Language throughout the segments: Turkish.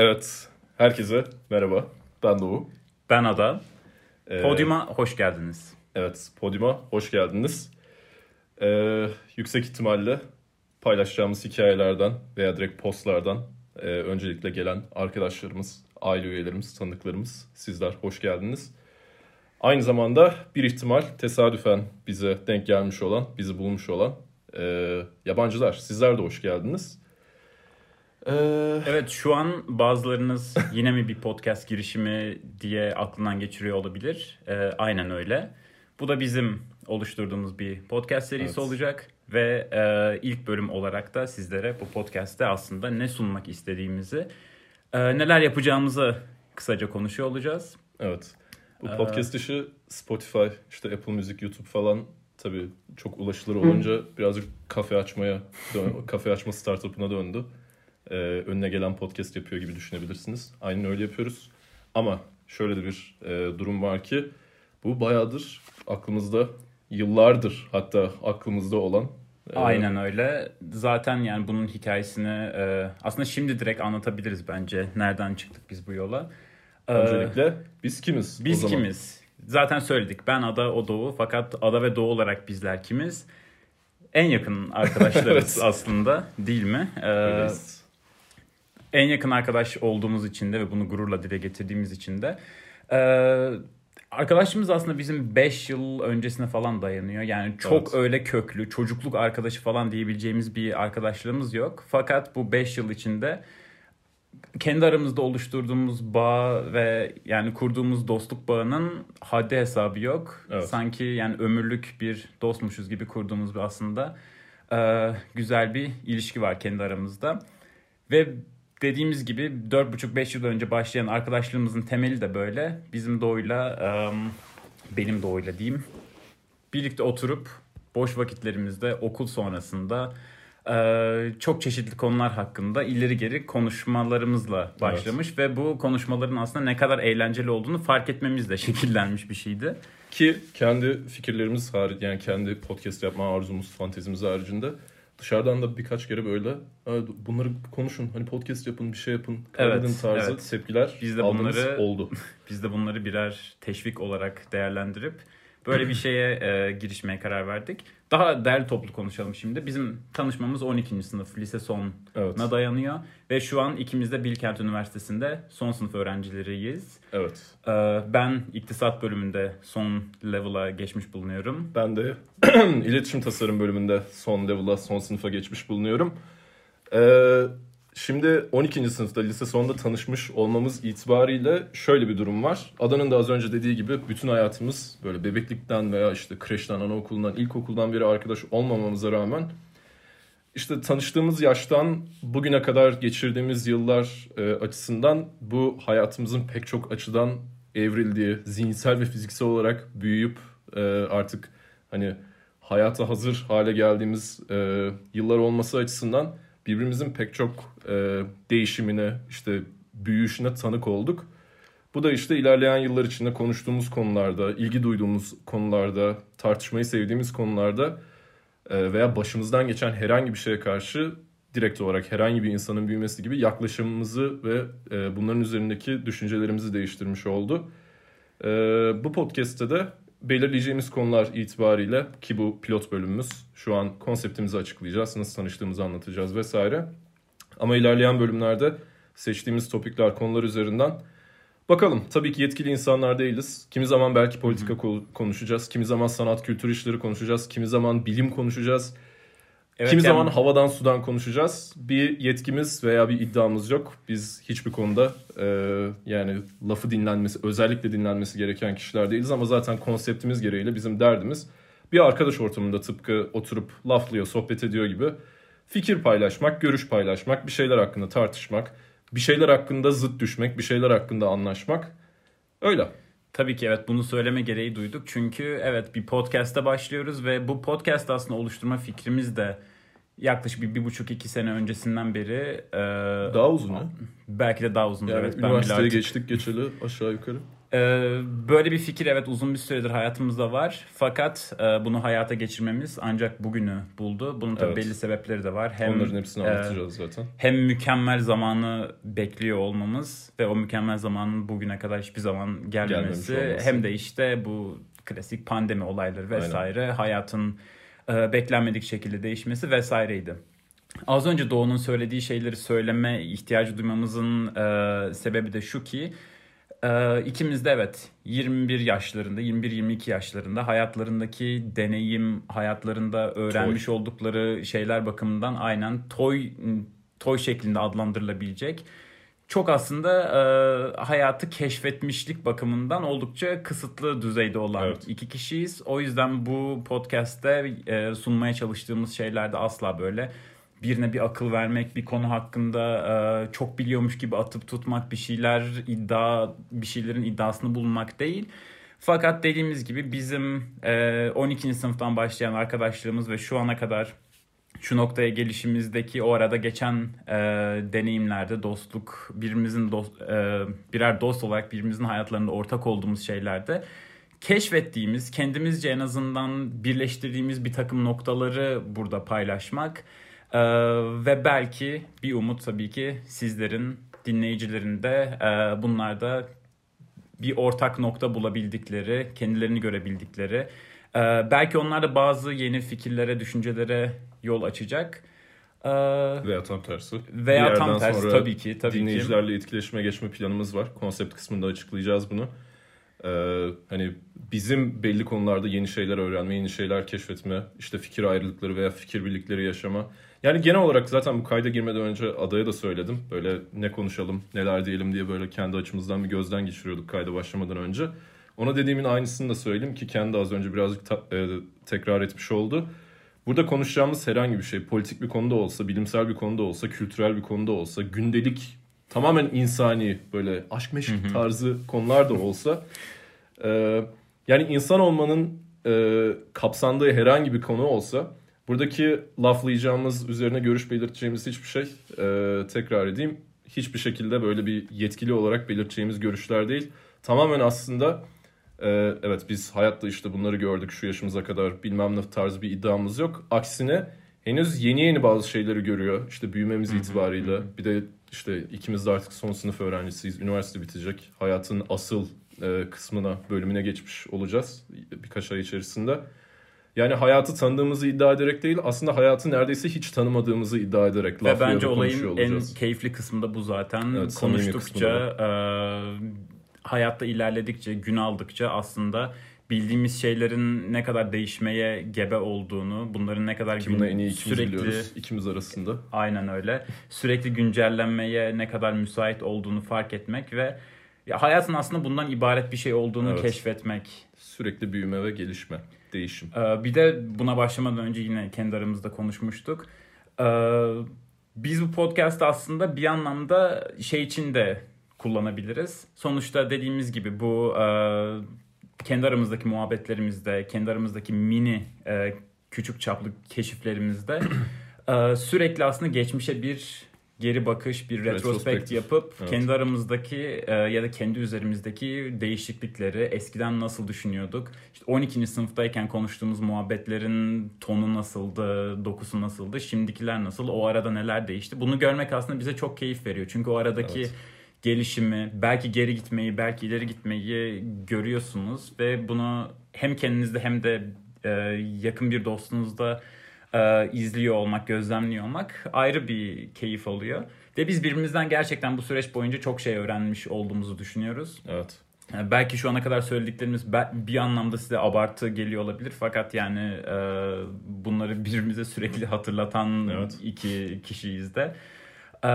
Evet, herkese merhaba. Ben Doğu. Ben Ada. Ee, Podyuma hoş geldiniz. Evet, Podyuma hoş geldiniz. Ee, yüksek ihtimalle paylaşacağımız hikayelerden veya direkt postlardan e, öncelikle gelen arkadaşlarımız, aile üyelerimiz, tanıdıklarımız, sizler hoş geldiniz. Aynı zamanda bir ihtimal tesadüfen bize denk gelmiş olan, bizi bulmuş olan e, yabancılar. Sizler de hoş geldiniz. Ee, Evet şu an bazılarınız yine mi bir podcast girişimi diye aklından geçiriyor olabilir. Ee, aynen öyle. Bu da bizim oluşturduğumuz bir podcast serisi Evet. olacak. Ve e, ilk bölüm olarak da sizlere bu podcast'te aslında ne sunmak istediğimizi, e, neler yapacağımızı kısaca konuşuyor olacağız. Evet. Bu Ee, podcast işi Spotify, işte Apple Music, YouTube falan tabii çok ulaşılır olunca birazcık kafe açmaya, kafe açma startup'ına döndü. Ee, önüne gelen podcast yapıyor gibi düşünebilirsiniz. Aynen öyle yapıyoruz. Ama şöyle de bir e, durum var ki bu bayağıdır aklımızda, yıllardır hatta aklımızda olan e, Aynen öyle. Zaten yani bunun hikayesini e, aslında şimdi direkt anlatabiliriz bence. Nereden çıktık biz bu yola. Ee, Öncelikle biz kimiz? Biz kimiz? Zaten söyledik. Ben Ada, o Doğu. Fakat Ada ve Doğu olarak bizler kimiz? En yakın arkadaşlarız Evet. aslında değil mi? Ee, Öyleyiz. En yakın arkadaş olduğumuz için de ve bunu gururla dile getirdiğimiz için de e, arkadaşlığımız aslında bizim 5 yıl öncesine falan dayanıyor. Yani çok Evet. öyle köklü, çocukluk arkadaşı falan diyebileceğimiz bir arkadaşlığımız yok. Fakat bu 5 yıl içinde kendi aramızda oluşturduğumuz bağ ve yani kurduğumuz dostluk bağının haddi hesabı yok. Evet. Sanki yani ömürlük bir dostmuşuz gibi kurduğumuz bir aslında e, güzel bir ilişki var kendi aramızda. Ve dediğimiz gibi 4,5-5 yıl önce başlayan arkadaşlığımızın temeli de böyle. Bizim Doğu'yla, benim Doğu'yla diyeyim. Birlikte oturup boş vakitlerimizde okul sonrasında çok çeşitli konular hakkında ileri geri konuşmalarımızla başlamış. Ve bu konuşmaların aslında ne kadar eğlenceli olduğunu fark etmemizle şekillenmiş bir şeydi. Ki kendi fikirlerimiz hariç yani kendi podcast yapma arzumuz, fantezimiz haricinde dışarıdan da birkaç kere böyle "Ha, bunları konuşun hani podcast yapın bir şey yapın kaydedin Evet, tarzı evet. tepkiler Biz de bunları- oldu. Biz de bunları birer teşvik olarak değerlendirip böyle bir şeye e, girişmeye karar verdik. Daha değerli toplu konuşalım şimdi. Bizim tanışmamız 12. sınıf lise sonuna Evet. dayanıyor ve şu an ikimiz de Bilkent Üniversitesi'nde son sınıf öğrencileriyiz. Evet. E, ben iktisat bölümünde son level'a geçmiş bulunuyorum. Ben de iletişim tasarım bölümünde son level'a, son sınıfa geçmiş bulunuyorum. Ee, şimdi 12. sınıfta lise sonunda tanışmış olmamız itibariyle şöyle bir durum var. Adanın da az önce dediği gibi bütün hayatımız böyle bebeklikten veya işte kreşten, anaokulundan, ilkokuldan beri arkadaş olmamamıza rağmen işte tanıştığımız yaştan bugüne kadar geçirdiğimiz yıllar e, açısından bu hayatımızın pek çok açıdan evrildiği, zihinsel ve fiziksel olarak büyüyüp e, artık hani hayata hazır hale geldiğimiz e, yıllar olması açısından birbirimizin pek çok e, değişimine, işte büyüyüşüne tanık olduk. Bu da işte ilerleyen yıllar içinde konuştuğumuz konularda, ilgi duyduğumuz konularda, tartışmayı sevdiğimiz konularda e, veya başımızdan geçen herhangi bir şeye karşı direkt olarak herhangi bir insanın büyümesi gibi yaklaşımımızı ve e, bunların üzerindeki düşüncelerimizi değiştirmiş oldu. E, bu podcast'te de belirleyeceğimiz konular itibariyle ki bu pilot bölümümüz şu an konseptimizi açıklayacağız, nasıl tanıştığımızı anlatacağız vesaire. Ama ilerleyen bölümlerde seçtiğimiz topikler, konular üzerinden bakalım. Tabii ki yetkili insanlar değiliz. Kimi zaman belki politika ko- konuşacağız, kimi zaman sanat kültür işleri konuşacağız, kimi zaman bilim konuşacağız. Evet, Kimi yani- zaman havadan sudan konuşacağız. Bir yetkimiz veya bir iddiamız yok. Biz hiçbir konuda e, yani lafı dinlenmesi, özellikle dinlenmesi gereken kişiler değiliz ama zaten konseptimiz gereğiyle bizim derdimiz bir arkadaş ortamında tıpkı oturup laflıyor, sohbet ediyor gibi fikir paylaşmak, görüş paylaşmak, bir şeyler hakkında tartışmak, bir şeyler hakkında zıt düşmek, bir şeyler hakkında anlaşmak. Öyle. Tabii ki evet bunu söyleme gereği duyduk. Çünkü evet bir podcast'ta başlıyoruz ve bu podcast aslında oluşturma fikrimiz de yaklaşık bir, bir buçuk iki sene öncesinden beri e, Daha uzun ya. belki de daha uzun. Yani evet ben üniversiteye artık geçtik geçeli aşağı yukarı. Ee, böyle bir fikir evet uzun bir süredir hayatımızda var. Fakat e, bunu hayata geçirmemiz ancak bugünü buldu. Bunun tabii Evet. belli sebepleri de var. Hem Onların hepsini e, anlatacağız zaten. hem mükemmel zamanı bekliyor olmamız ve o mükemmel zamanın bugüne kadar hiçbir zaman gelmemesi hem de işte bu klasik pandemi olayları vesaire hayatın e, beklenmedik şekilde değişmesi vesaireydi. Az önce Doğu'nun söylediği şeyleri söyleme ihtiyacı duymamızın sebebi de şu ki e, ikimiz de evet 21 yaşlarında 21-22 yaşlarında hayatlarındaki deneyim hayatlarında öğrenmiş oldukları şeyler bakımından aynen toy toy şeklinde adlandırılabilecek çok aslında e, hayatı keşfetmişlik bakımından oldukça kısıtlı düzeyde olan Evet. iki kişiyiz. O yüzden bu podcast'te e, sunmaya çalıştığımız şeylerde asla böyle birine bir akıl vermek, bir konu hakkında e, çok biliyormuş gibi atıp tutmak, bir şeyler iddia, bir şeylerin iddiasını bulmak değil. Fakat dediğimiz gibi bizim e, 12. sınıftan başlayan arkadaşlarımız ve şu ana kadar şu noktaya gelişimizdeki o arada geçen e, deneyimlerde dostluk birbirimizin dost, e, birer dost olarak birbirimizin hayatlarında ortak olduğumuz şeylerde keşfettiğimiz kendimizce en azından birleştirdiğimiz bir takım noktaları burada paylaşmak e, ve belki bir umut tabii ki sizlerin dinleyicilerin de e, bunlarda bir ortak nokta bulabildikleri, kendilerini görebildikleri, e, belki onlar da bazı yeni fikirlere, düşüncelere yol açacak. E, Veya tam tersi. veya tam tersi sonra tabii ki, tabii ki. dinleyicilerle etkileşime geçme planımız var. Konsept kısmında açıklayacağız bunu. Ee, hani bizim belli konularda yeni şeyler öğrenme, yeni şeyler keşfetme, işte fikir ayrılıkları veya fikir birlikleri yaşama. Yani genel olarak zaten bu kayda girmeden önce adaya da söyledim. Böyle ne konuşalım, neler diyelim diye böyle kendi açımızdan bir gözden geçiriyorduk kayda başlamadan önce. Ona dediğimin aynısını da söyleyeyim ki kendi az önce birazcık ta- e, tekrar etmiş oldu. Burada konuşacağımız herhangi bir şey politik bir konuda olsa, bilimsel bir konuda olsa, kültürel bir konuda olsa, gündelik tamamen insani böyle aşk meşk tarzı konular da olsa e, yani insan olmanın e, kapsandığı herhangi bir konu olsa buradaki laflayacağımız, üzerine görüş belirteceğimiz hiçbir şey e, tekrar edeyim hiçbir şekilde böyle bir yetkili olarak belirteceğimiz görüşler değil. Tamamen aslında ee, evet biz hayatta işte bunları gördük şu yaşımıza kadar bilmem ne tarzı bir iddiamız yok. Aksine henüz yeni yeni bazı şeyleri görüyor. İşte büyümemiz itibarıyla bir de işte ikimiz de artık son sınıf öğrencisiyiz. Üniversite bitecek. Hayatın asıl e, kısmına, bölümüne geçmiş olacağız birkaç ay içerisinde. Yani hayatı tanıdığımızı iddia ederek değil aslında hayatı neredeyse hiç tanımadığımızı iddia ederek Ve bence olayın en keyifli kısmı da bu zaten. Evet, Konuştukça, e, hayatta ilerledikçe, gün aldıkça aslında bildiğimiz şeylerin ne kadar değişmeye gebe olduğunu, bunların ne kadar bunu en iyi sürekli biliyoruz. ikimiz arasında. aynen öyle. Sürekli güncellenmeye ne kadar müsait olduğunu fark etmek ve ya hayatın aslında bundan ibaret bir şey olduğunu Evet. keşfetmek. Sürekli büyüme ve gelişme, değişim. Ee, Bir de buna başlamadan önce yine kendi aramızda konuşmuştuk. Ee, Biz bu podcast'ı aslında bir anlamda şey için de kullanabiliriz. Sonuçta dediğimiz gibi bu e, kendi aramızdaki muhabbetlerimizde, kendi aramızdaki mini e, küçük çaplı keşiflerimizde e, sürekli aslında geçmişe bir geri bakış, bir retrospekt yapıp Evet. kendi aramızdaki e, ya da kendi üzerimizdeki değişiklikleri eskiden nasıl düşünüyorduk? İşte 12. sınıftayken konuştuğumuz muhabbetlerin tonu nasıldı, dokusu nasıldı, şimdikiler nasıl, o arada neler değişti? Bunu görmek aslında bize çok keyif veriyor. Çünkü o aradaki Evet. gelişimi, belki geri gitmeyi, belki ileri gitmeyi görüyorsunuz ve bunu hem kendinizde hem de e, yakın bir dostunuzda e, izliyor olmak, gözlemliyor olmak ayrı bir keyif oluyor. Ve biz birbirimizden gerçekten bu süreç boyunca çok şey öğrenmiş olduğumuzu düşünüyoruz. Evet. Yani belki şu ana kadar söylediklerimiz bir anlamda size abartı geliyor olabilir fakat yani e, bunları birbirimize sürekli hatırlatan Evet. iki kişiyiz de. E,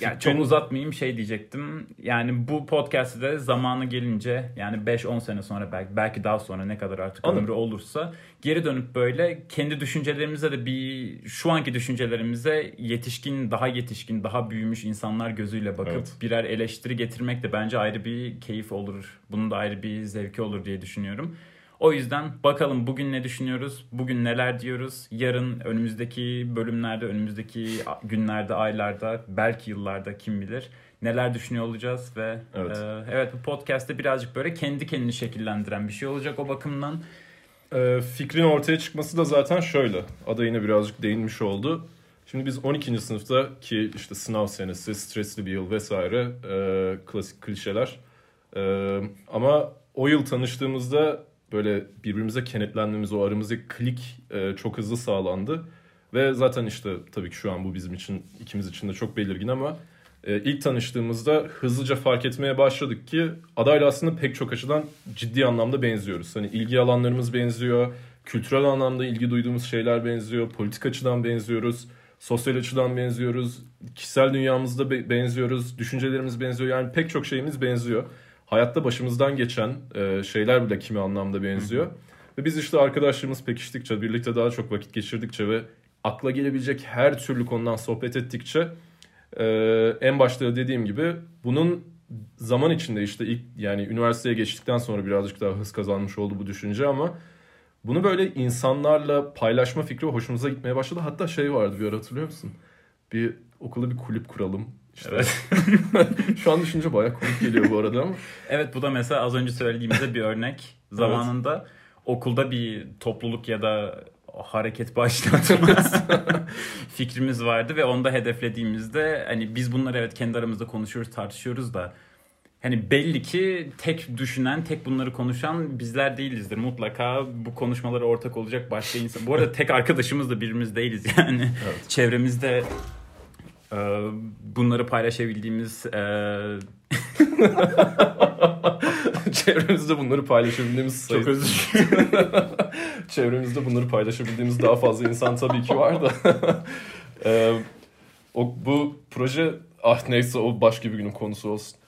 yani çok uzatmayayım şey diyecektim. Yani bu podcast'ı da zamanı gelince yani 5-10 sene sonra belki belki daha sonra ne kadar artık Anladım. ömrü olursa geri dönüp böyle kendi düşüncelerimize de bir şu anki düşüncelerimize yetişkin, daha yetişkin, daha büyümüş insanlar gözüyle bakıp Evet. birer eleştiri getirmek de bence ayrı bir keyif olur. Bunun da ayrı bir zevki olur diye düşünüyorum. O yüzden bakalım bugün ne düşünüyoruz, bugün neler diyoruz, yarın önümüzdeki bölümlerde, önümüzdeki günlerde, aylarda, belki yıllarda kim bilir neler düşünüyor olacağız ve Evet. e, evet bu podcast'te birazcık böyle kendi kendini şekillendiren bir şey olacak o bakımdan. Ee, fikrin ortaya çıkması da zaten şöyle. Ada yine birazcık değinmiş oldu. Şimdi biz 12. sınıfta ki işte sınav senesi, stresli bir yıl vesaire e, klasik klişeler. E, ama o yıl tanıştığımızda böyle birbirimize kenetlendiğimiz o aramızdaki klik e, çok hızlı sağlandı. Ve zaten işte tabii ki şu an bu bizim için ikimiz için de çok belirgin ama e, ilk tanıştığımızda hızlıca fark etmeye başladık ki adayla aslında pek çok açıdan ciddi anlamda benziyoruz. Hani ilgi alanlarımız benziyor, kültürel anlamda ilgi duyduğumuz şeyler benziyor, politik açıdan benziyoruz, sosyal açıdan benziyoruz, kişisel dünyamızda be- benziyoruz, düşüncelerimiz benziyor. Yani pek çok şeyimiz benziyor. Hayatta başımızdan geçen e, şeyler bile kimi anlamda benziyor. Ve biz işte arkadaşlarımız pekiştikçe, birlikte daha çok vakit geçirdikçe ve akla gelebilecek her türlü konudan sohbet ettikçe ee, en başta dediğim gibi bunun zaman içinde işte ilk yani üniversiteye geçtikten sonra birazcık daha hız kazanmış oldu bu düşünce ama bunu böyle insanlarla paylaşma fikri hoşumuza gitmeye başladı. Hatta şey vardı bir ara hatırlıyor musun? Bir okulda bir kulüp kuralım. İşte Evet. şu an düşünce bayağı komik geliyor bu arada ama. Evet bu da mesela az önce söylediğimizde bir örnek. Zamanında okulda bir topluluk ya da hareket başlatma fikrimiz vardı ve onu da hedeflediğimizde hani biz bunları evet kendi aramızda konuşuyoruz tartışıyoruz da hani belli ki tek düşünen, tek bunları konuşan bizler değilizdir. Mutlaka bu konuşmalara ortak olacak başka insan. Bu arada tek arkadaşımız da birimiz değiliz yani. Evet. Çevremizde bunları paylaşabildiğimiz e, Çevremizde bunları paylaşabildiğimiz sayı... çok özür. Çevremizde bunları paylaşabildiğimiz daha fazla insan tabii ki var da. Ee, o, bu proje ah neyse o başka bir günün konusu olsun.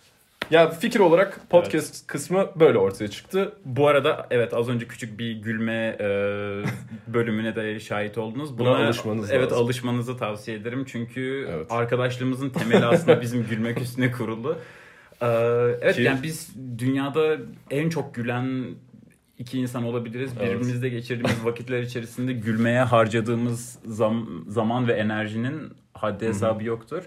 Ya fikir olarak podcast kısmı böyle ortaya çıktı. Bu arada evet az önce küçük bir gülme e, bölümüne de şahit oldunuz. Buna alışmanız Evet lazım. alışmanızı tavsiye ederim. Çünkü Evet. arkadaşlığımızın temeli aslında bizim gülmek üstüne kurulu. E, evet Ki- yani biz dünyada en çok gülen iki insan olabiliriz. Evet. Birbirimizle geçirdiğimiz vakitler içerisinde gülmeye harcadığımız zam- zaman ve enerjinin haddi hesabı yoktur.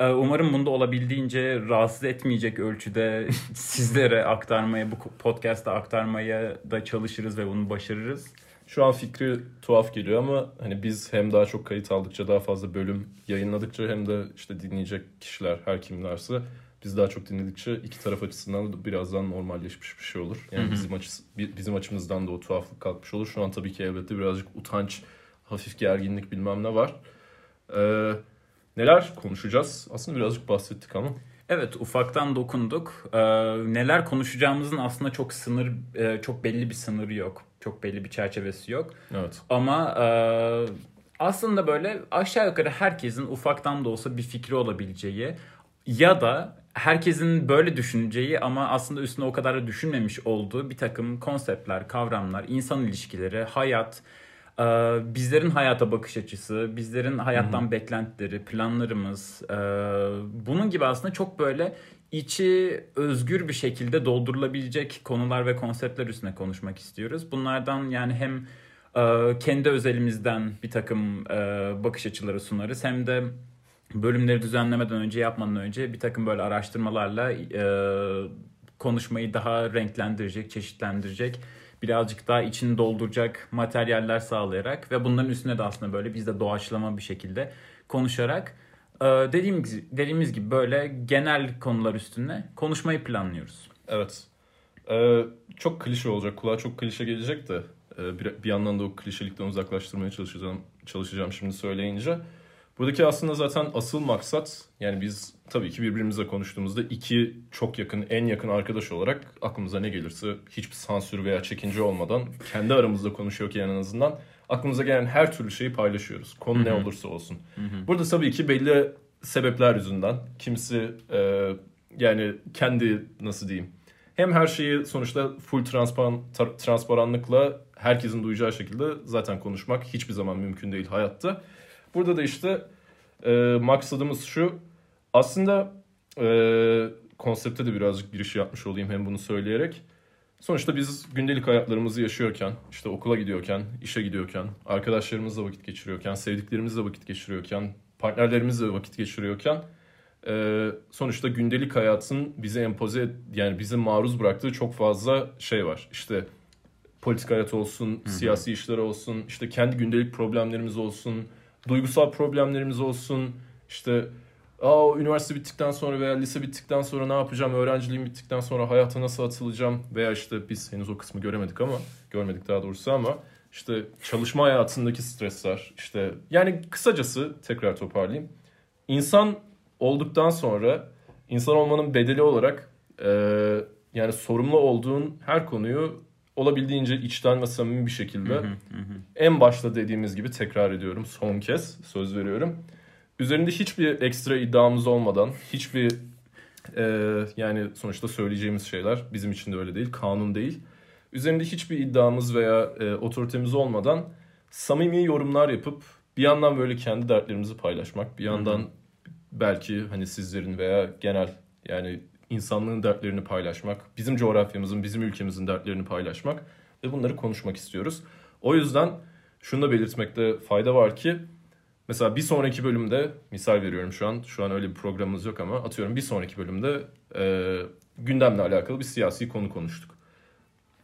Ee, Umarım bunda olabildiğince rahatsız etmeyecek ölçüde sizlere aktarmaya, bu podcast'a aktarmaya da çalışırız ve bunu başarırız. Şu an fikri tuhaf geliyor ama hani biz hem daha çok kayıt aldıkça daha fazla bölüm yayınladıkça hem de işte dinleyecek kişiler her kimlerse biz daha çok dinledikçe iki taraf açısından da birazdan normalleşmiş bir şey olur. Yani bizim açısı, bi- bizim açımızdan da o tuhaflık kalkmış olur. Şu an tabii ki elbette birazcık utanç, hafif gerginlik bilmem ne var. Ee, neler konuşacağız? Aslında birazcık bahsettik ama. Evet ufaktan dokunduk. Ee, neler konuşacağımızın aslında çok sınır, e, çok belli bir sınırı yok. Çok belli bir çerçevesi yok. Evet. Ama e, aslında böyle aşağı yukarı herkesin ufaktan da olsa bir fikri olabileceği ya da herkesin böyle düşüneceği ama aslında üstüne o kadar da düşünmemiş olduğu bir takım konseptler, kavramlar, insan ilişkileri, hayat, bizlerin hayata bakış açısı, bizlerin hayattan beklentileri, planlarımız, e, bunun gibi aslında çok böyle içi özgür bir şekilde doldurulabilecek konular ve konseptler üstüne konuşmak istiyoruz. Bunlardan yani hem e, kendi özelimizden bir takım e, bakış açıları sunarız hem de bölümleri düzenlemeden önce yapmadan önce bir takım böyle araştırmalarla konuşmayı daha renklendirecek, çeşitlendirecek, birazcık daha içini dolduracak materyaller sağlayarak ve bunların üstüne de aslında böyle biz de doğaçlama bir şekilde konuşarak e, dediğimiz, dediğimiz gibi böyle genel konular üstüne konuşmayı planlıyoruz. Evet. Ee, çok klişe olacak. Kulağa çok klişe gelecek de e, bir, bir yandan da o klişelikten uzaklaştırmaya çalışacağım, çalışacağım şimdi söyleyince. Buradaki aslında zaten asıl maksat yani biz tabii ki birbirimizle konuştuğumuzda iki çok yakın, en yakın arkadaş olarak aklımıza ne gelirse hiçbir sansür veya çekince olmadan kendi aramızda konuşuyorken en azından aklımıza gelen her türlü şeyi paylaşıyoruz. Konu ne olursa olsun. Burada tabii ki belli sebepler yüzünden kimisi e, yani kendi nasıl diyeyim hem her şeyi sonuçta full transparan, transparanlıkla herkesin duyacağı şekilde zaten konuşmak hiçbir zaman mümkün değil hayatta. Burada da işte e, maksadımız şu. Aslında e, konsepte de birazcık giriş yapmış olayım hem bunu söyleyerek. Sonuçta biz gündelik hayatlarımızı yaşıyorken, işte okula gidiyorken, işe gidiyorken, arkadaşlarımızla vakit geçiriyorken, sevdiklerimizle vakit geçiriyorken, partnerlerimizle vakit geçiriyorken e, sonuçta gündelik hayatın bize empoze yani bize maruz bıraktığı çok fazla şey var. İşte politik hayat olsun, Hı-hı. siyasi işler olsun, işte kendi gündelik problemlerimiz olsun, duygusal problemlerimiz olsun, işte Aa, üniversite bittikten sonra veya lise bittikten sonra ne yapacağım, öğrenciliğim bittikten sonra hayata nasıl atılacağım veya işte biz henüz o kısmı göremedik ama, görmedik daha doğrusu ama işte çalışma hayatındaki stresler, işte yani kısacası tekrar toparlayayım. İnsan olduktan sonra insan olmanın bedeli olarak e, yani sorumlu olduğun her konuyu olabildiğince içten ve samimi bir şekilde en başta dediğimiz gibi tekrar ediyorum son kez söz veriyorum. Üzerinde hiçbir ekstra iddiamız olmadan hiçbir e, yani sonuçta söyleyeceğimiz şeyler bizim için de öyle değil kanun değil. Üzerinde hiçbir iddiamız veya e, otoritemiz olmadan samimi yorumlar yapıp bir yandan böyle kendi dertlerimizi paylaşmak bir yandan belki hani sizlerin veya genel yani insanlığın dertlerini paylaşmak, bizim coğrafyamızın, bizim ülkemizin dertlerini paylaşmak ve bunları konuşmak istiyoruz. O yüzden şunu da belirtmekte fayda var ki mesela bir sonraki bölümde misal veriyorum şu an şu an öyle bir programımız yok ama atıyorum bir sonraki bölümde e, gündemle alakalı bir siyasi konu konuştuk.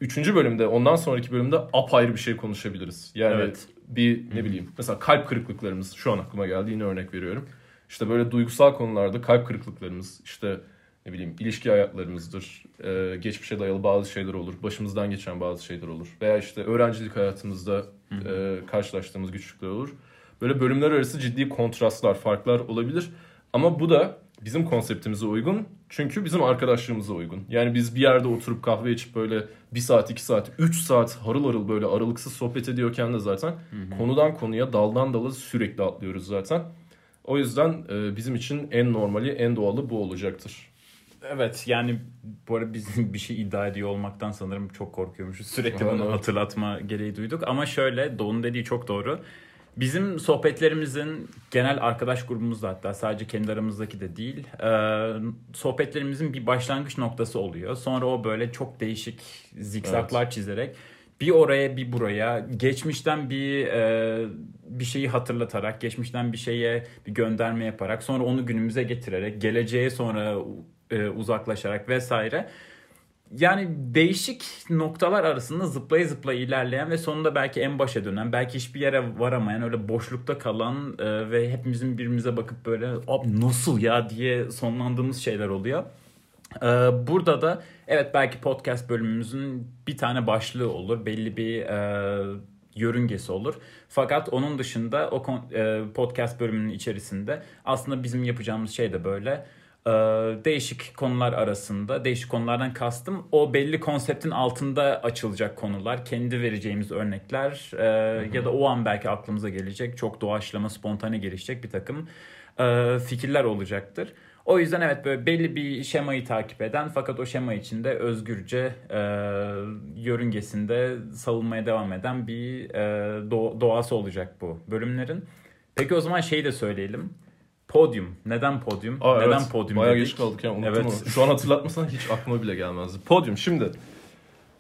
Üçüncü bölümde ondan sonraki bölümde apayrı bir şey konuşabiliriz. Yani evet. bir ne bileyim mesela kalp kırıklıklarımız şu an aklıma geldi yine örnek veriyorum işte böyle duygusal konularda kalp kırıklıklarımız, işte ne bileyim ilişki hayatlarımızdır, e, geçmişe dayalı bazı şeyler olur, başımızdan geçen bazı şeyler olur. Veya işte öğrencilik hayatımızda e, karşılaştığımız güçlükler olur. Böyle bölümler arası ciddi kontrastlar, farklar olabilir. Ama bu da bizim konseptimize uygun. Çünkü bizim arkadaşlığımıza uygun. Yani biz bir yerde oturup kahve içip böyle bir saat, iki saat, üç saat harıl harıl böyle aralıksız sohbet ediyorken de zaten hı hı. konudan konuya, daldan dala sürekli atlıyoruz zaten. O yüzden e, bizim için en normali, en doğalı bu olacaktır. Evet yani bu arada biz bir şey iddia ediyor olmaktan sanırım çok korkuyormuşuz. Sürekli bunu evet. hatırlatma gereği duyduk. Ama şöyle Doğu'nun dediği çok doğru. Bizim sohbetlerimizin genel arkadaş grubumuzda hatta sadece kendi aramızdaki de değil e, sohbetlerimizin bir başlangıç noktası oluyor. Sonra o böyle çok değişik zikzaklar evet. çizerek bir oraya bir buraya geçmişten bir e, bir şeyi hatırlatarak geçmişten bir şeye bir gönderme yaparak sonra onu günümüze getirerek geleceğe sonra e, uzaklaşarak vesaire yani değişik noktalar arasında zıplaya zıplaya ilerleyen ve sonunda belki en başa dönen, belki hiçbir yere varamayan, öyle boşlukta kalan e, ve hepimizin birbirimize bakıp böyle abi nasıl ya diye sonlandığımız şeyler oluyor. Ee, burada da evet belki podcast bölümümüzün bir tane başlığı olur. Belli bir e, yörüngesi olur. Fakat onun dışında o e, podcast bölümünün içerisinde aslında bizim yapacağımız şey de böyle e, değişik konular arasında değişik konulardan kastım o belli konseptin altında açılacak konular kendi vereceğimiz örnekler e, ya da o an belki aklımıza gelecek çok doğaçlama spontane gelişecek bir takım e, fikirler olacaktır. O yüzden evet böyle belli bir şemayı takip eden fakat o şema içinde özgürce e, yörüngesinde savunmaya devam eden bir e, do- doğası olacak bu bölümlerin. Peki o zaman şeyi de söyleyelim. Podyum. Neden podyum? Aa, Neden evet. podyum Bayağı dedik? geç kaldık yani unuttum evet. Şu an hatırlatmasan hiç aklıma bile gelmezdi. Podyum şimdi.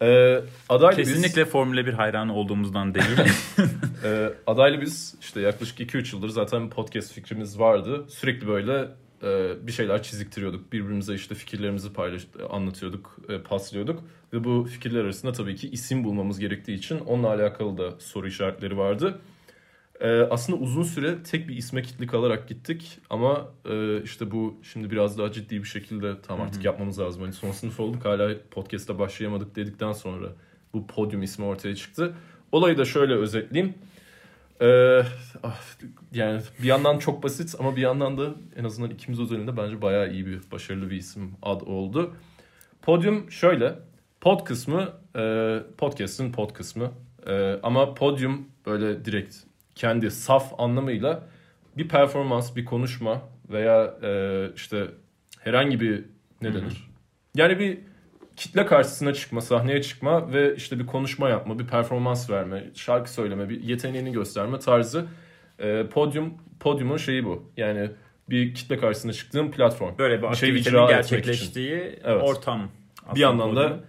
E, adaylı Kesinlikle biz, Formula 1 hayranı olduğumuzdan değil. e, adaylı biz işte yaklaşık 2-3 yıldır zaten podcast fikrimiz vardı. Sürekli böyle e, bir şeyler çiziktiriyorduk. Birbirimize işte fikirlerimizi paylaş anlatıyorduk, e, paslıyorduk. Ve bu fikirler arasında tabii ki isim bulmamız gerektiği için onunla alakalı da soru işaretleri vardı. E, aslında uzun süre tek bir isme kitli kalarak gittik ama işte bu şimdi biraz daha ciddi bir şekilde tamam artık yapmamız lazım. Hani son sınıf olduk hala podcast'a başlayamadık dedikten sonra bu podyum ismi ortaya çıktı. Olayı da şöyle özetleyeyim. Ee, ah, yani bir yandan çok basit ama bir yandan da en azından ikimiz özelinde bence bayağı iyi bir, başarılı bir isim ad oldu. Podium şöyle. Pod kısmı, e, podcast'ın pod kısmı. E, ama podium böyle direkt kendi saf anlamıyla bir performans, bir konuşma veya e, işte herhangi bir ne denir? Yani bir kitle karşısına çıkma, sahneye çıkma ve işte bir konuşma yapma, bir performans verme, şarkı söyleme, bir yeteneğini gösterme tarzı e, podyum podyumun şeyi bu. Yani bir kitle karşısına çıktığın platform. Böyle bir, bir aktivitenin gerçekleştiği evet. ortam. Bir yandan da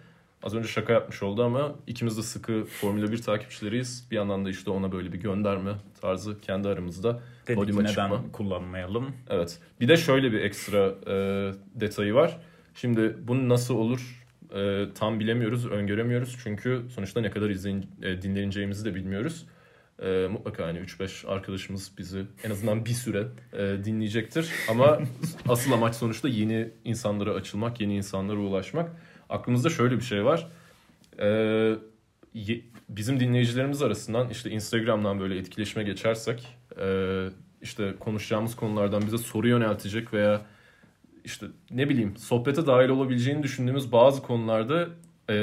Az önce şaka yapmış oldu ama ikimiz de sıkı Formula 1 takipçileriyiz. Bir yandan da işte ona böyle bir gönderme tarzı kendi aramızda. Dedik neden çıkma. kullanmayalım. Evet. Bir de şöyle bir ekstra e, detayı var. Şimdi bunu nasıl olur e, tam bilemiyoruz, öngöremiyoruz. Çünkü sonuçta ne kadar izleyin, e, dinleneceğimizi de bilmiyoruz. E, mutlaka hani 3-5 arkadaşımız bizi en azından bir süre e, dinleyecektir. Ama asıl amaç sonuçta yeni insanlara açılmak, yeni insanlara ulaşmak. Aklımızda şöyle bir şey var. E, ye- bizim dinleyicilerimiz arasından işte Instagram'dan böyle etkileşime geçersek e, işte konuşacağımız konulardan bize soru yöneltecek veya işte ne bileyim sohbete dahil olabileceğini düşündüğümüz bazı konularda e,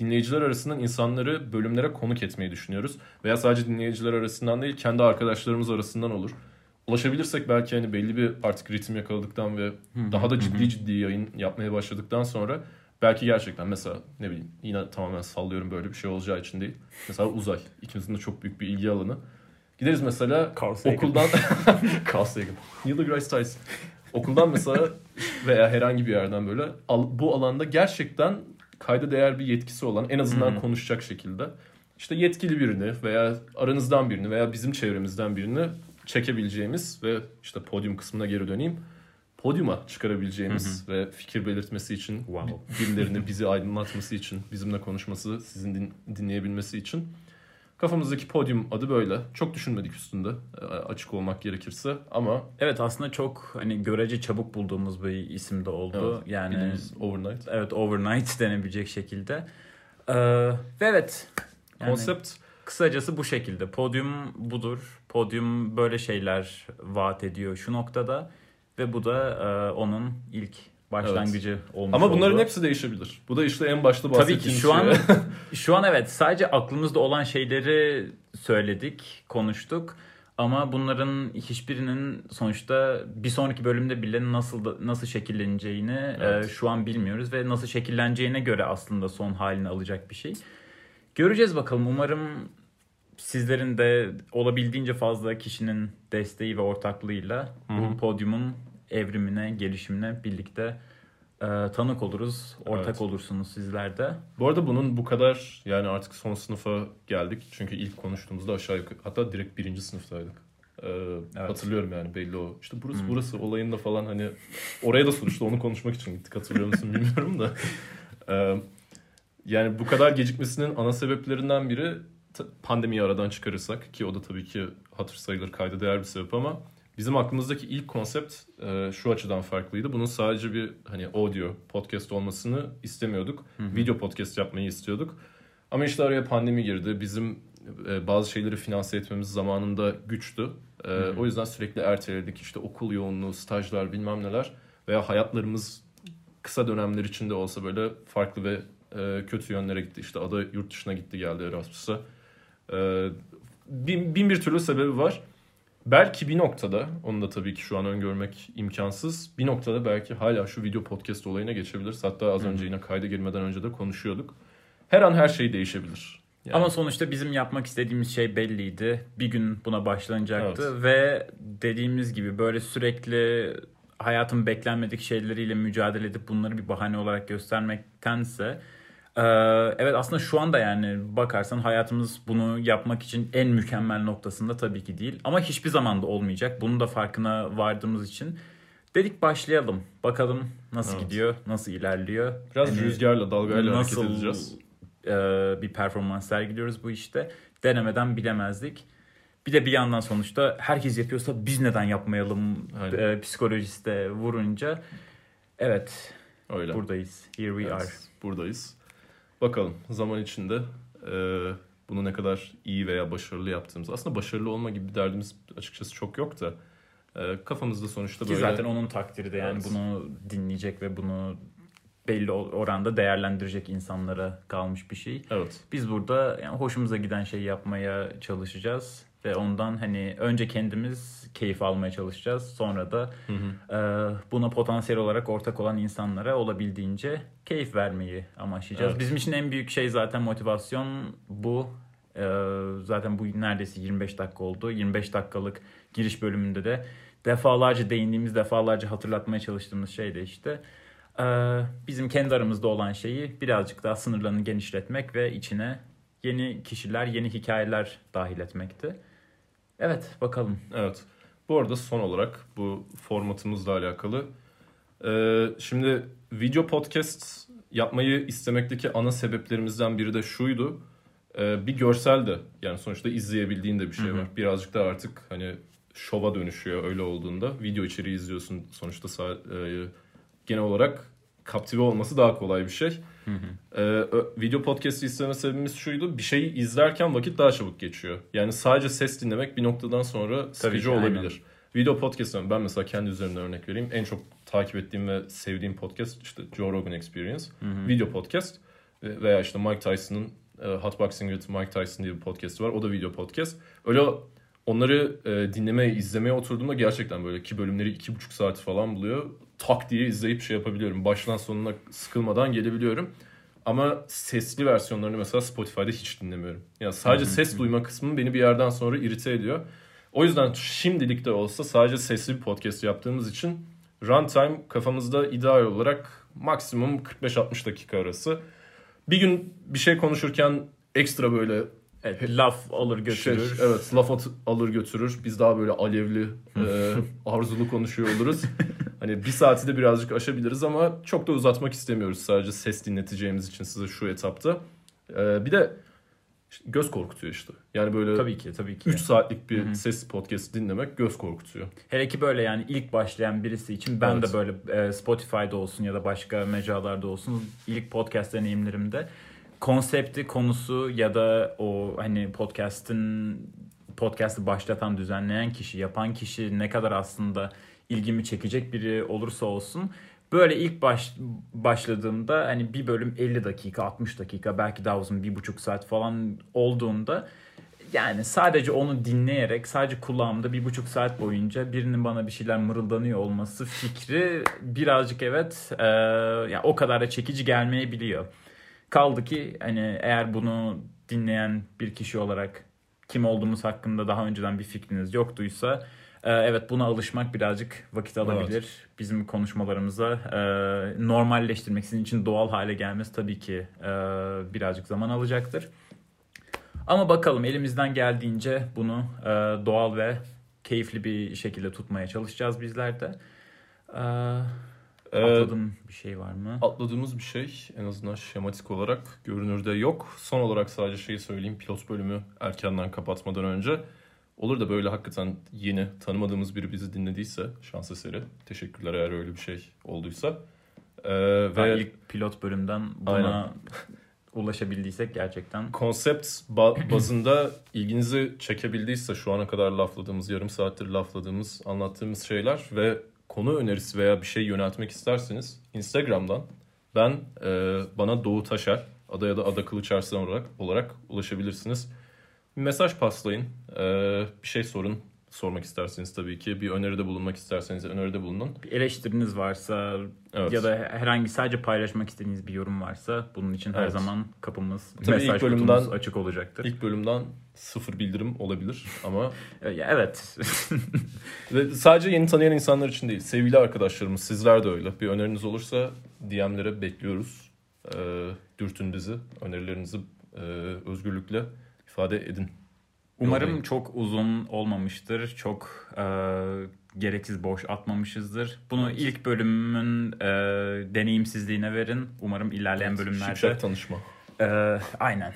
dinleyiciler arasından insanları bölümlere konuk etmeyi düşünüyoruz. Veya sadece dinleyiciler arasından değil kendi arkadaşlarımız arasından olur. Ulaşabilirsek belki hani belli bir artık ritim yakaladıktan ve daha da ciddi ciddi yayın yapmaya başladıktan sonra belki gerçekten mesela ne bileyim yine tamamen sallıyorum böyle bir şey olacağı için değil. Mesela uzay ikimizin de çok büyük bir ilgi alanı. Gideriz mesela Carl Sagan. okuldan Carl Sagan. Neil deGrasse Tyson. Okuldan mesela veya herhangi bir yerden böyle bu alanda gerçekten kayda değer bir yetkisi olan en azından hı. konuşacak şekilde işte yetkili birini veya aranızdan birini veya bizim çevremizden birini çekebileceğimiz ve işte podyum kısmına geri döneyim. Podyuma çıkarabileceğimiz ve fikir belirtmesi için Wow. birilerini bizi aydınlatması için, bizimle konuşması, sizin din- dinleyebilmesi için kafamızdaki podyum adı böyle. Çok düşünmedik üstünde e, açık olmak gerekirse ama Evet aslında çok hani görece çabuk bulduğumuz bir isim de oldu. evet, yani overnight. evet overnight denebilecek şekilde. Ee, ve evet. Yani Konsept kısacası bu şekilde. Podyum budur. Podyum böyle şeyler vaat ediyor şu noktada ve bu da e, onun ilk başlangıcı olmuş ama bunların oldu. hepsi değişebilir. Bu da işte en başta Tabii bahsettiğim ki şey. şu an şu an evet sadece aklımızda olan şeyleri söyledik, konuştuk. Ama bunların hiçbirinin sonuçta bir sonraki bölümde bile nasıl nasıl şekilleneceğini Evet. e, şu an bilmiyoruz ve nasıl şekilleneceğine göre aslında son halini alacak bir şey. Göreceğiz bakalım. Umarım sizlerin de olabildiğince fazla kişinin desteği ve ortaklığıyla bu podyumun evrimine, gelişimine birlikte e, tanık oluruz. Ortak Evet. olursunuz sizler de. Bu arada bunun bu kadar yani artık son sınıfa geldik. Çünkü ilk konuştuğumuzda aşağı yukarı hatta direkt birinci sınıftaydık. Ee, Hatırlıyorum yani belli o. İşte burası Hmm. burası olayında falan hani oraya da sonuçta onu konuşmak için gittik hatırlıyor musun bilmiyorum da. Ee, yani bu kadar gecikmesinin ana sebeplerinden biri pandemiyi aradan çıkarırsak ki o da tabii ki hatır sayılır kayda değer bir sebep ama bizim aklımızdaki ilk konsept e, şu açıdan farklıydı. Bunun sadece bir hani audio podcast olmasını istemiyorduk. Video podcast yapmayı istiyorduk. Ama işte araya pandemi girdi. Bizim e, bazı şeyleri finanse etmemiz zamanında güçtü. E, O yüzden sürekli erteledik. İşte okul yoğunluğu, stajlar bilmem neler veya hayatlarımız kısa dönemler içinde olsa böyle farklı ve e, kötü yönlere gitti. İşte ada yurt dışına gitti geldi Erasmus'a. E, bin, bin bir türlü sebebi var. Belki bir noktada, onu da tabii ki şu an öngörmek imkansız. Bir noktada belki hala şu video podcast olayına geçebiliriz. Hatta az önce yine kayda girmeden önce de konuşuyorduk. Her an her şey değişebilir. Yani- Ama sonuçta bizim yapmak istediğimiz şey belliydi. Bir gün buna başlanacaktı ve dediğimiz gibi böyle sürekli hayatın beklenmedik şeyleriyle mücadele edip bunları bir bahane olarak göstermektense e, evet aslında şu anda yani bakarsan hayatımız bunu yapmak için en mükemmel noktasında tabii ki değil. Ama hiçbir zaman da olmayacak. Bunun da farkına vardığımız için dedik başlayalım. Bakalım nasıl Evet. gidiyor, nasıl ilerliyor. Biraz Hani- rüzgarla, dalgayla nasıl hareket edeceğiz. e, bir performans sergiliyoruz bu işte. Denemeden bilemezdik. Bir de bir yandan sonuçta herkes yapıyorsa biz neden yapmayalım Aynen. e, psikolojisi de vurunca. Evet Öyle. buradayız. Here we Evet, are. Buradayız. Bakalım zaman içinde e, bunu ne kadar iyi veya başarılı yaptığımız. Aslında başarılı olma gibi bir derdimiz açıkçası çok yok da e, kafamızda sonuçta Ki böyle zaten onun takdiri de yani Evet. bunu dinleyecek ve bunu belli oranda değerlendirecek insanlara kalmış bir şey. evet Biz burada yani hoşumuza giden şeyi yapmaya çalışacağız ve ondan hani önce kendimiz keyif almaya çalışacağız. Sonra da Hı hı. e, buna potansiyel olarak ortak olan insanlara olabildiğince keyif vermeyi amaçlayacağız. Evet. Bizim için en büyük şey zaten motivasyon bu. E, zaten bu neredeyse 25 dakika oldu. 25 dakikalık giriş bölümünde de defalarca değindiğimiz, defalarca hatırlatmaya çalıştığımız şey de işte Ee, bizim kendi aramızda olan şeyi birazcık daha sınırlarını genişletmek ve içine yeni kişiler, yeni hikayeler dahil etmekti. Evet, bakalım. Evet. Bu arada son olarak bu formatımızla alakalı. Ee, şimdi video podcast yapmayı istemekteki ana sebeplerimizden biri de şuydu. Ee, bir görsel de yani sonuçta izleyebildiğin de bir şey Hı hı. var. Birazcık da artık hani şova dönüşüyor öyle olduğunda. Video içeriği izliyorsun sonuçta e, genel olarak kaptive olması daha kolay bir şey. Hı hı. Ee, video podcast'i isteme sebebimiz şuydu. Bir şeyi izlerken vakit daha çabuk geçiyor. Yani sadece ses dinlemek bir noktadan sonra sıkıcı ki, aynen. olabilir. Video podcast'ten ben mesela kendi üzerimden örnek vereyim. En çok takip ettiğim ve sevdiğim podcast işte Joe Rogan Experience. Hı hı. Video podcast Ve- veya işte Mike Tyson'ın e, Hot Boxing with Mike Tyson diye bir podcast var. O da video podcast. Öyle onları e, dinlemeye, izlemeye oturduğumda gerçekten böyle iki bölümleri iki buçuk saat falan buluyor. Tak diye izleyip şey yapabiliyorum. Baştan sonuna sıkılmadan gelebiliyorum. Ama sesli versiyonlarını mesela Spotify'da hiç dinlemiyorum. Yani sadece ses duyma kısmı beni bir yerden sonra irite ediyor. O yüzden şimdilik de olsa sadece sesli bir podcast yaptığımız için runtime kafamızda ideal olarak maksimum 45-60 dakika arası. Bir gün bir şey konuşurken ekstra böyle Evet, laf alır götürür. şey, evet laf at- alır götürür. Biz daha böyle alevli, e, arzulu konuşuyor oluruz. hani bir saati de birazcık aşabiliriz ama çok da uzatmak istemiyoruz sadece ses dinleteceğimiz için size şu etapta. E, bir de göz korkutuyor işte. Yani böyle Tabii ki, tabii ki. 3 saatlik bir Hı hı. ses podcast dinlemek göz korkutuyor. Hele ki böyle yani ilk başlayan birisi için ben Evet. de böyle e, Spotify'da olsun ya da başka mecralarda olsun ilk podcast deneyimlerimde konsepti, konusu ya da o hani podcast'ın podcast'ı başlatan, düzenleyen kişi, yapan kişi ne kadar aslında ilgimi çekecek biri olursa olsun böyle ilk baş, başladığımda hani bir bölüm 50 dakika, 60 dakika belki daha uzun bir buçuk saat falan olduğunda yani sadece onu dinleyerek sadece kulağımda bir buçuk saat boyunca birinin bana bir şeyler mırıldanıyor olması fikri birazcık evet e, yani o kadar da çekici gelmeyebiliyor. Kaldı ki hani eğer bunu dinleyen bir kişi olarak kim olduğumuz hakkında daha önceden bir fikriniz yoktuysa e, evet buna alışmak birazcık vakit alabilir. Bizim konuşmalarımıza e, normalleştirmek sizin için doğal hale gelmesi tabii ki e, birazcık zaman alacaktır. Ama bakalım elimizden geldiğince bunu e, doğal ve keyifli bir şekilde tutmaya çalışacağız bizler de. Ee, atladığım bir şey var mı? atladığımız bir şey en azından şematik olarak görünürde yok. Son olarak sadece şeyi söyleyeyim pilot bölümü erkenden kapatmadan önce. Olur da böyle hakikaten yeni tanımadığımız biri bizi dinlediyse şans eseri. Teşekkürler eğer öyle bir şey olduysa. Ee, Ben ve ilk pilot bölümden buna Aynen. ulaşabildiysek gerçekten konsept ba- bazında ilginizi çekebildiyse şu ana kadar lafladığımız, yarım saattir lafladığımız, anlattığımız şeyler ve konu önerisi veya bir şey yöneltmek isterseniz Instagram'dan ben e, bana Doğu Taşer ada ya da Ada Kılıç Arslan olarak, olarak ulaşabilirsiniz. Bir mesaj paslayın, e, bir şey sorun. Sormak isterseniz tabii ki. Bir öneride bulunmak isterseniz öneride bulunun. bir eleştiriniz varsa Evet. ya da herhangi sadece paylaşmak istediğiniz bir yorum varsa bunun için her Evet. zaman kapımız, Tabii mesaj ilk bölümden- kutumuz açık olacaktır. İlk bölümden sıfır bildirim olabilir ama Evet. Ve sadece yeni tanıyan insanlar için değil, sevgili arkadaşlarımız, sizler de öyle. Bir öneriniz olursa DM'lere bekliyoruz. Ee, dürtün bizi, önerilerinizi e, özgürlükle ifade edin. Umarım Yollayın. çok uzun olmamıştır. Çok e, gereksiz boş atmamışızdır. Bunu Evet. ilk bölümün e, deneyimsizliğine verin. Umarım ilerleyen bölümlerde Şipşak tanışma. e, aynen.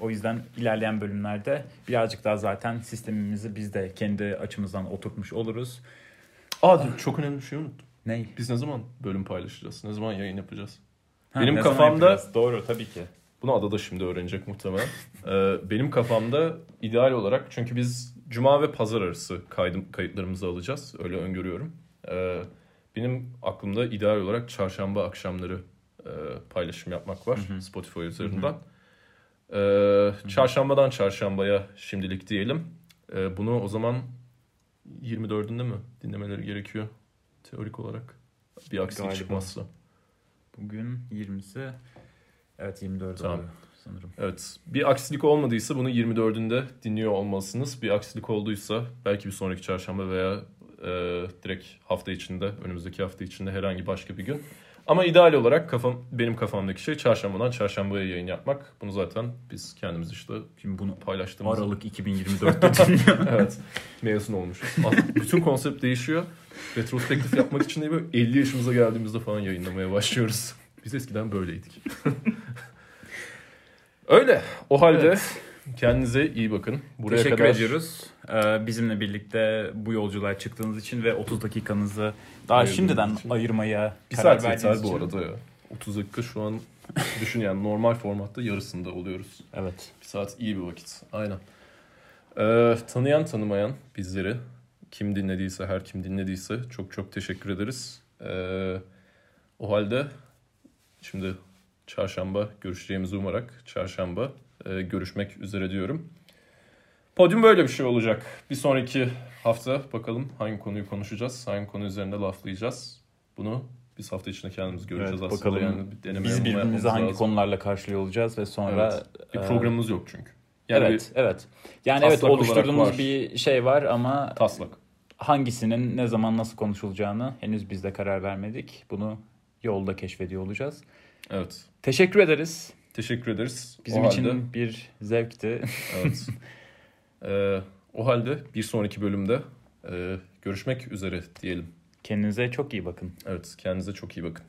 O yüzden ilerleyen bölümlerde birazcık daha zaten sistemimizi biz de kendi açımızdan oturtmuş oluruz. Aa dur, çok önemli bir şey unuttum. Ney? Biz ne zaman bölüm paylaşacağız? Ne zaman yayın yapacağız? Ha, Benim kafamda- yapacağız? Doğru tabii ki. Bunu Ada da şimdi öğrenecek muhtemelen. Ee, benim kafamda ideal olarak çünkü biz cuma ve pazar arası kaydım, kayıtlarımızı alacağız. Öyle öngörüyorum. Ee, benim aklımda ideal olarak çarşamba akşamları e, paylaşım yapmak var Hı hı. Spotify üzerinden. Ee, çarşambadan çarşambaya şimdilik diyelim. Ee, bunu o zaman 24'ünde mi dinlemeleri gerekiyor teorik olarak? Bir aksilik Galiba. çıkmazsa. Bugün 20'si evet 24 Tamam. oluyor sanırım. Evet. Bir aksilik olmadıysa bunu 24'ünde dinliyor olmalısınız. Bir aksilik olduysa belki bir sonraki çarşamba veya e, direkt hafta içinde, önümüzdeki hafta içinde herhangi başka bir gün. Ama ideal olarak kafam benim kafamdaki şey çarşambadan çarşambaya yayın yapmak. Bunu zaten biz kendimiz işte Şimdi bunu paylaştığımız Aralık 2024'te dinliyor. evet. Mezun olmuşuz. Aslında bütün konsept değişiyor. Retrospektif yapmak için de böyle 50 yaşımıza geldiğimizde falan yayınlamaya başlıyoruz. Biz eskiden böyleydik. Öyle. O halde Evet. kendinize iyi bakın. Buraya Teşekkür kadar ediyoruz. Ee, bizimle birlikte bu yolculuğa çıktığınız için ve 30 dakikanızı daha Ayırdığınız şimdiden için. ayırmaya bir karar saat yeter bu için. arada ya. 30 dakika şu an düşün yani normal formatta yarısında oluyoruz. Evet. Bir saat iyi bir vakit. Aynen. Ee, tanıyan tanımayan bizleri kim dinlediyse her kim dinlediyse çok çok teşekkür ederiz. Ee, o halde şimdi çarşamba görüşeceğimizi umarak çarşamba e, görüşmek üzere diyorum. Podyum böyle bir şey olacak. Bir sonraki hafta bakalım hangi konuyu konuşacağız, hangi konu üzerinde laflayacağız. Bunu biz hafta içinde kendimiz göreceğiz Evet, aslında. bakalım yani bir Biz birbirimizi hangi lazım. konularla karşılıyor olacağız ve sonra Evet. Bir e, programımız yok çünkü. Yani evet, evet. Yani evet oluşturduğumuz bir şey var ama bir taslak. hangisinin ne zaman nasıl konuşulacağını henüz biz de karar vermedik. Bunu yolda keşfediyor olacağız. Evet. Teşekkür ederiz. Teşekkür ederiz. Bizim o için halde, bir zevkti. evet. Ee, o halde bir sonraki bölümde e, görüşmek üzere diyelim. Kendinize çok iyi bakın. Evet, kendinize çok iyi bakın.